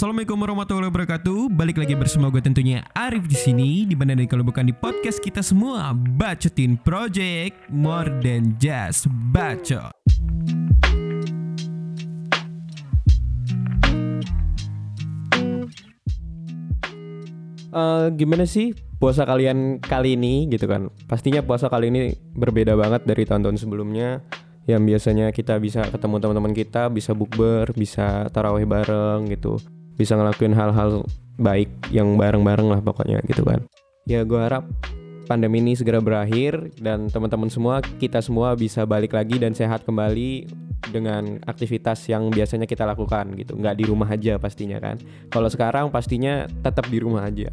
Assalamualaikum warahmatullahi wabarakatuh. Balik lagi bersama gue tentunya Arif di sini. Di mana kalau bukan di podcast kita semua bacotin project more than just bacot. Uh, gimana sih puasa kalian kali ini gitu kan? Pastinya puasa kali ini berbeda banget dari tahun-tahun sebelumnya yang biasanya kita bisa ketemu teman-teman kita, bisa bukber, bisa tarawih bareng gitu, bisa ngelakuin hal-hal baik yang bareng-bareng lah pokoknya gitu kan. Ya gue harap pandemi ini segera berakhir dan teman-teman semua kita semua bisa balik lagi dan sehat kembali dengan aktivitas yang biasanya kita lakukan gitu. Nggak di rumah aja pastinya kan. Kalau sekarang pastinya tetap di rumah aja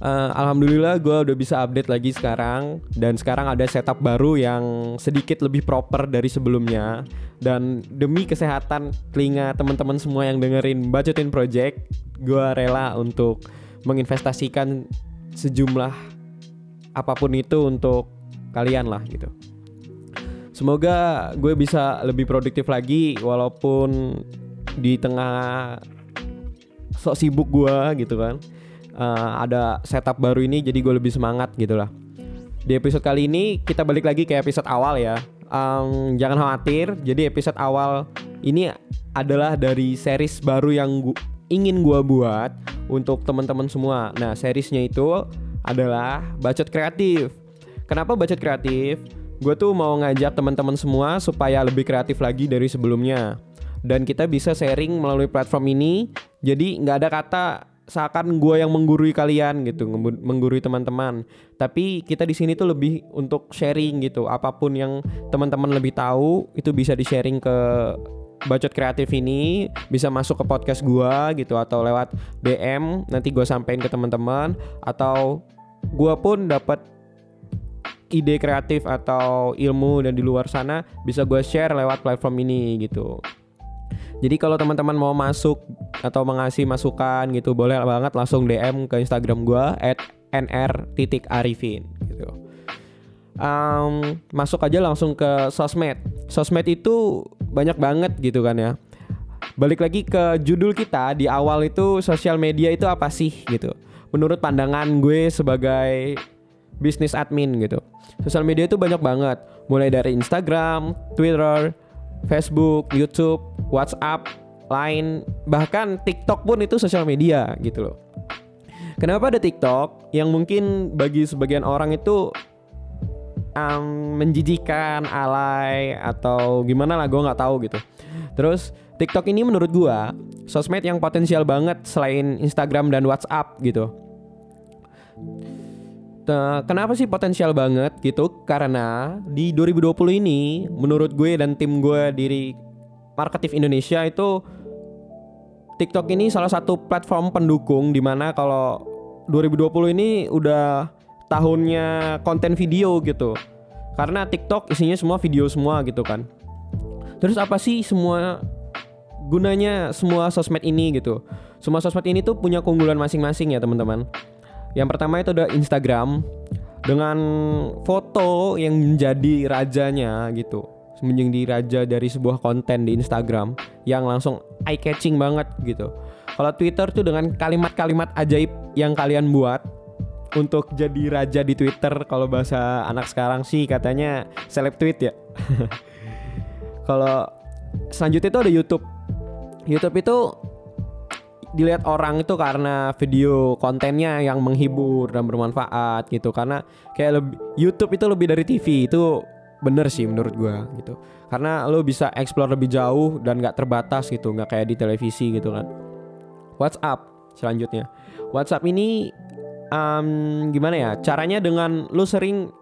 uh, alhamdulillah gue udah bisa update lagi sekarang. Dan sekarang ada setup baru yang sedikit lebih proper dari sebelumnya. Dan demi kesehatan telinga teman-teman semua yang dengerin budgetin project gue rela untuk menginvestasikan sejumlah apa pun itu untuk kalian lah gitu. Semoga gue bisa lebih produktif lagi walaupun di tengah sok sibuk gue gitu kan uh, ada setup baru ini jadi gue lebih semangat gitu lah. Di episode kali ini kita balik lagi ke episode awal ya. Um, jangan khawatir jadi episode awal ini adalah dari series baru yang gua, ingin gue buat untuk teman-teman semua. Nah seriesnya itu adalah bacot kreatif. Kenapa bacot kreatif? Gue tuh mau ngajak teman-teman semua supaya lebih kreatif lagi dari sebelumnya. Dan kita bisa sharing melalui platform ini jadi nggak ada kata seakan gue yang menggurui kalian gitu, menggurui teman-teman. Tapi kita di sini tuh lebih untuk sharing gitu. Apa pun yang teman-teman lebih tahu itu bisa di-sharing ke bacot kreatif ini bisa masuk ke podcast gue gitu atau lewat DM nanti gue sampein ke teman-teman atau gue pun dapat ide kreatif atau ilmu dan di luar sana bisa gue share lewat platform ini gitu. Jadi kalau teman-teman mau masuk atau mengasih masukan gitu boleh banget langsung DM ke Instagram gue at nr.arifin gitu. Um, masuk aja langsung ke sosmed. Sosmed itu banyak banget gitu kan ya. Balik lagi ke judul kita di awal itu sosial media itu apa sih gitu. Menurut pandangan gue sebagai bisnis admin gitu. Sosial media itu banyak banget, mulai dari Instagram, Twitter, Facebook, YouTube, WhatsApp, Line, bahkan TikTok pun itu sosial media gitu loh. Kenapa ada TikTok yang mungkin bagi sebagian orang itu um, menjijikan, alay atau gimana lah gue nggak tahu gitu. Terus TikTok ini menurut gue sosmed yang potensial banget selain Instagram dan WhatsApp gitu. Kenapa sih potensial banget gitu? Karena di 2020 ini menurut gue dan tim gue diri Marketif Indonesia itu TikTok ini salah satu platform pendukung di mana kalau 2020 ini udah tahunnya konten video gitu. Karena TikTok isinya semua video semua gitu kan. Terus apa sih semua gunanya semua sosmed ini gitu? Semua sosmed ini tuh punya keunggulan masing-masing ya teman-teman. Yang pertama itu ada Instagram dengan foto yang menjadi rajanya gitu menjadi raja dari sebuah konten di Instagram yang langsung eye catching banget gitu. Kalau Twitter tuh dengan kalimat-kalimat ajaib yang kalian buat untuk jadi raja di Twitter kalau bahasa anak sekarang sih katanya seleb tweet ya. kalau selanjutnya itu ada YouTube. YouTube itu dilihat orang itu karena video kontennya yang menghibur dan bermanfaat gitu karena kayak lebih YouTube itu lebih dari TV itu bener sih menurut gue gitu karena lo bisa explore lebih jauh dan nggak terbatas gitu nggak kayak di televisi gitu kan WhatsApp selanjutnya WhatsApp ini um, gimana ya caranya dengan lo sering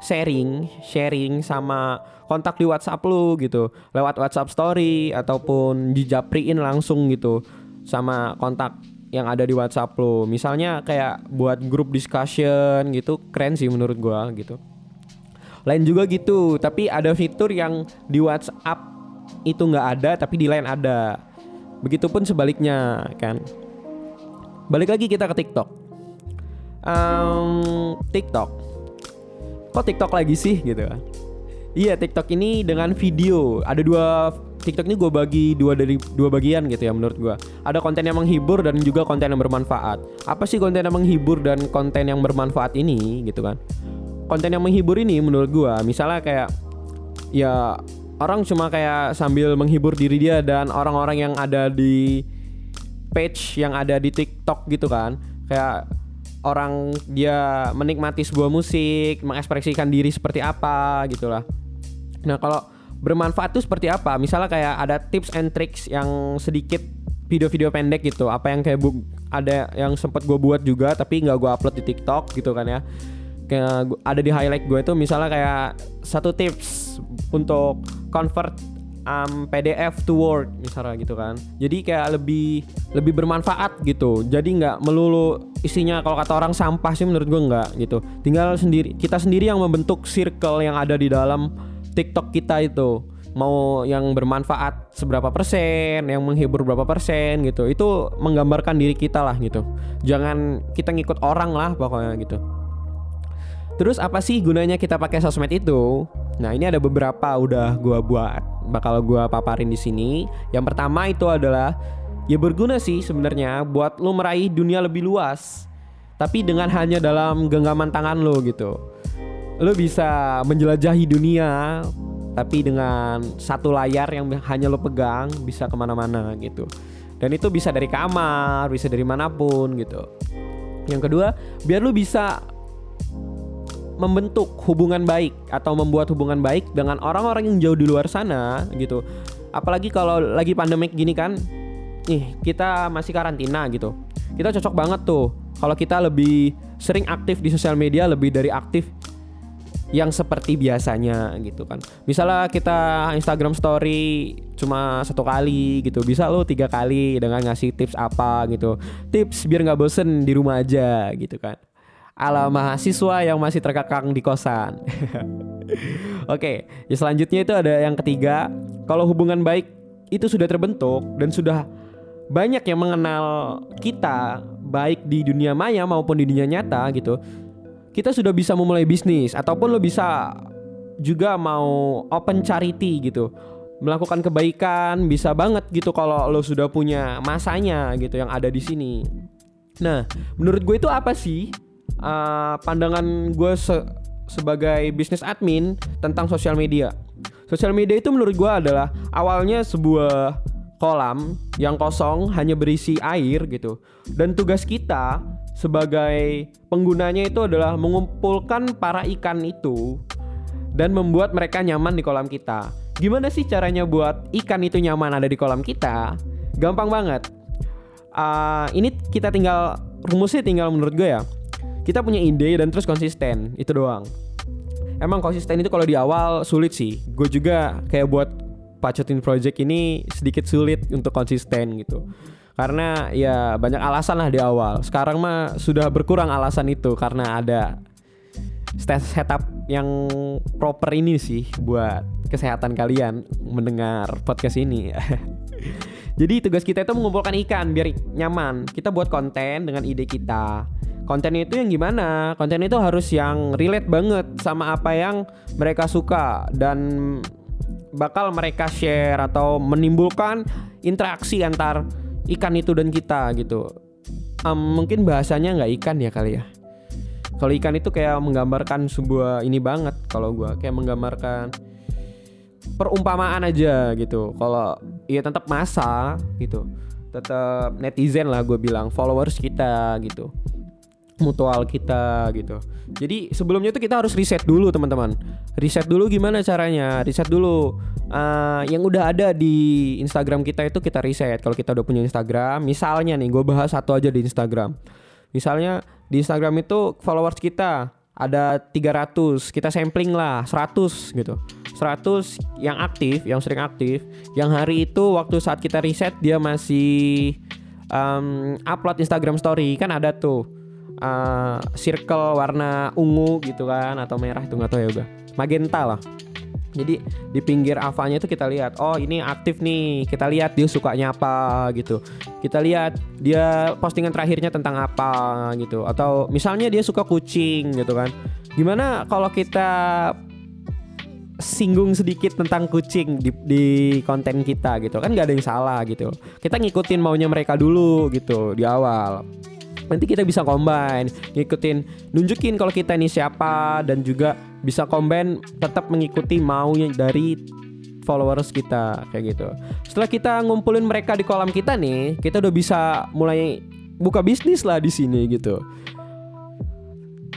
sharing sharing sama kontak di WhatsApp lo gitu lewat WhatsApp Story ataupun dijapriin langsung gitu sama kontak yang ada di WhatsApp lo. Misalnya kayak buat grup discussion gitu, keren sih menurut gua gitu. Lain juga gitu, tapi ada fitur yang di WhatsApp itu nggak ada, tapi di lain ada. Begitupun sebaliknya kan. Balik lagi kita ke TikTok. Um, TikTok. Kok TikTok lagi sih gitu kan? Iya TikTok ini dengan video ada dua TikTok ini gue bagi dua dari dua bagian gitu ya menurut gue. Ada konten yang menghibur dan juga konten yang bermanfaat. Apa sih konten yang menghibur dan konten yang bermanfaat ini gitu kan? Konten yang menghibur ini menurut gue, misalnya kayak ya orang cuma kayak sambil menghibur diri dia dan orang-orang yang ada di page yang ada di TikTok gitu kan, kayak orang dia menikmati sebuah musik, mengekspresikan diri seperti apa gitulah. Nah, kalau bermanfaat itu seperti apa? Misalnya kayak ada tips and tricks yang sedikit video-video pendek gitu. Apa yang kayak ada yang sempat gue buat juga tapi nggak gue upload di TikTok gitu kan ya. Ada di highlight gue itu misalnya kayak satu tips untuk convert um, PDF to Word misalnya gitu kan. Jadi kayak lebih lebih bermanfaat gitu. Jadi nggak melulu isinya kalau kata orang sampah sih menurut gue nggak gitu. Tinggal sendiri kita sendiri yang membentuk circle yang ada di dalam TikTok kita itu mau yang bermanfaat seberapa persen, yang menghibur berapa persen gitu. Itu menggambarkan diri kita lah gitu. Jangan kita ngikut orang lah pokoknya gitu. Terus apa sih gunanya kita pakai sosmed itu? Nah ini ada beberapa udah gua buat, bakal gua paparin di sini. Yang pertama itu adalah ya berguna sih sebenarnya buat lo meraih dunia lebih luas, tapi dengan hanya dalam genggaman tangan lo gitu. Lo bisa menjelajahi dunia, tapi dengan satu layar yang hanya lo pegang bisa ke mana-mana gitu. Dan itu bisa dari kamar, bisa dari mana pun gitu. Yang kedua, biar lo bisa membentuk hubungan baik atau membuat hubungan baik dengan orang-orang yang jauh di luar sana gitu. Apalagi kalau lagi pandemik gini kan, nih kita masih karantina gitu. Kita cocok banget tuh kalau kita lebih sering aktif di sosial media lebih dari aktif yang seperti biasanya gitu kan. Misalnya kita Instagram Story cuma satu kali gitu, bisa lo tiga kali dengan ngasih tips apa gitu. Tips biar nggak bosen di rumah aja gitu kan ala mahasiswa yang masih terkekang di kosan. Oke, ya selanjutnya itu ada yang ketiga, kalau hubungan baik itu sudah terbentuk dan sudah banyak yang mengenal kita baik di dunia maya maupun di dunia nyata gitu. Kita sudah bisa memulai bisnis ataupun lo bisa juga mau open charity gitu. Melakukan kebaikan bisa banget gitu kalau lo sudah punya masanya gitu yang ada di sini. Nah, menurut gue itu apa sih uh, pandangan gue se sebagai bisnis admin tentang sosial media. Sosial media itu menurut gue adalah awalnya sebuah kolam yang kosong hanya berisi air gitu. Dan tugas kita sebagai penggunanya itu adalah mengumpulkan para ikan itu dan membuat mereka nyaman di kolam kita. Gimana sih caranya buat ikan itu nyaman ada di kolam kita? Gampang banget. Uh, ini kita tinggal rumusnya tinggal menurut gue ya kita punya ide dan terus konsisten itu doang. Emang konsisten itu kalau di awal sulit sih. Gue juga kayak buat pacutin project ini sedikit sulit untuk konsisten gitu. Karena ya banyak alasan lah di awal. Sekarang mah sudah berkurang alasan itu karena ada setup yang proper ini sih buat kesehatan kalian mendengar podcast ini. Jadi tugas kita itu mengumpulkan ikan biar nyaman. Kita buat konten dengan ide kita konten itu yang gimana? Konten itu harus yang relate banget sama apa yang mereka suka dan bakal mereka share atau menimbulkan interaksi antar ikan itu dan kita gitu. Um, mungkin bahasanya nggak ikan ya kali ya? Kalau ikan itu kayak menggambarkan sebuah ini banget kalau gue kayak menggambarkan perumpamaan aja gitu. Kalau ya tetap masa gitu. Tetap netizen lah gue bilang followers kita gitu mutual kita gitu. Jadi sebelumnya itu kita harus riset dulu teman-teman. Riset dulu gimana caranya? Riset dulu uh, yang udah ada di Instagram kita itu kita riset. Kalau kita udah punya Instagram, misalnya nih gue bahas satu aja di Instagram. Misalnya di Instagram itu followers kita ada 300, kita sampling lah 100 gitu. 100 yang aktif, yang sering aktif, yang hari itu waktu saat kita riset dia masih um, upload Instagram story kan ada tuh uh, circle warna ungu gitu kan atau merah itu nggak tahu ya udah magenta lah. Jadi di pinggir avanya itu kita lihat oh ini aktif nih. Kita lihat dia sukanya apa gitu. Kita lihat dia postingan terakhirnya tentang apa gitu. Atau misalnya dia suka kucing gitu kan. Gimana kalau kita singgung sedikit tentang kucing di, di konten kita gitu. Kan nggak ada yang salah gitu. Kita ngikutin maunya mereka dulu gitu di awal nanti kita bisa combine ngikutin nunjukin kalau kita ini siapa dan juga bisa combine tetap mengikuti maunya dari followers kita kayak gitu. Setelah kita ngumpulin mereka di kolam kita nih kita udah bisa mulai buka bisnis lah di sini gitu.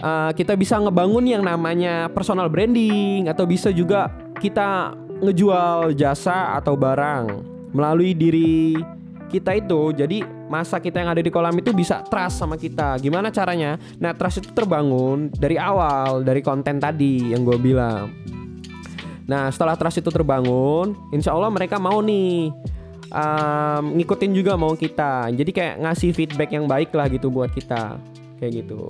Uh, kita bisa ngebangun yang namanya personal branding atau bisa juga kita ngejual jasa atau barang melalui diri kita itu. Jadi masa kita yang ada di kolam itu bisa trust sama kita. Gimana caranya? Nah trust itu terbangun dari awal dari konten tadi yang gue bilang. Nah setelah trust itu terbangun insya Allah mereka mau nih um, ngikutin juga mau kita. Jadi kayak ngasih feedback yang baik lah gitu buat kita. Kayak gitu.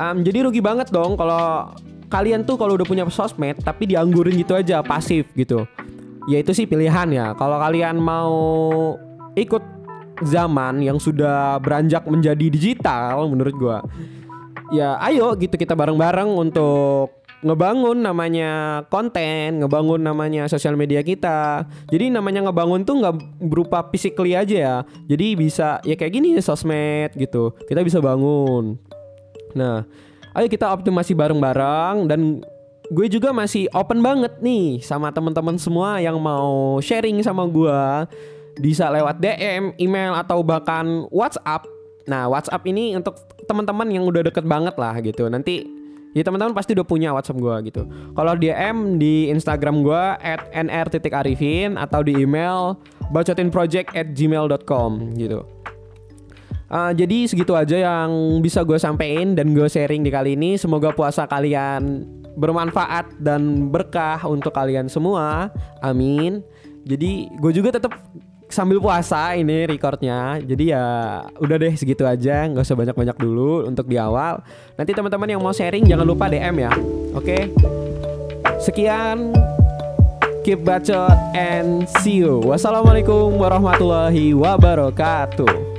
Um, jadi rugi banget dong kalau kalian tuh kalau udah punya sosmed tapi dianggurin gitu aja pasif gitu. Ya itu sih pilihan ya. Kalau kalian mau ikut zaman yang sudah beranjak menjadi digital menurut gua ya ayo gitu kita bareng-bareng untuk ngebangun namanya konten, ngebangun namanya sosial media kita. Jadi namanya ngebangun tuh nggak berupa physically aja ya. Jadi bisa ya kayak gini sosmed gitu. Kita bisa bangun. Nah, ayo kita optimasi bareng-bareng dan gue juga masih open banget nih sama teman-teman semua yang mau sharing sama gue bisa lewat DM, email atau bahkan WhatsApp. Nah, WhatsApp ini untuk teman-teman yang udah deket banget lah gitu. Nanti ya teman-teman pasti udah punya WhatsApp gue gitu. Kalau DM di Instagram gue @nr.arifin atau di email bacotinproject@gmail.com gitu. Uh, jadi segitu aja yang bisa gue sampein dan gue sharing di kali ini. Semoga puasa kalian bermanfaat dan berkah untuk kalian semua. Amin. Jadi gue juga tetap sambil puasa ini recordnya. Jadi ya udah deh segitu aja, nggak usah banyak-banyak dulu untuk di awal. Nanti teman-teman yang mau sharing jangan lupa DM ya. Oke. Sekian keep bacot and see you. Wassalamualaikum warahmatullahi wabarakatuh.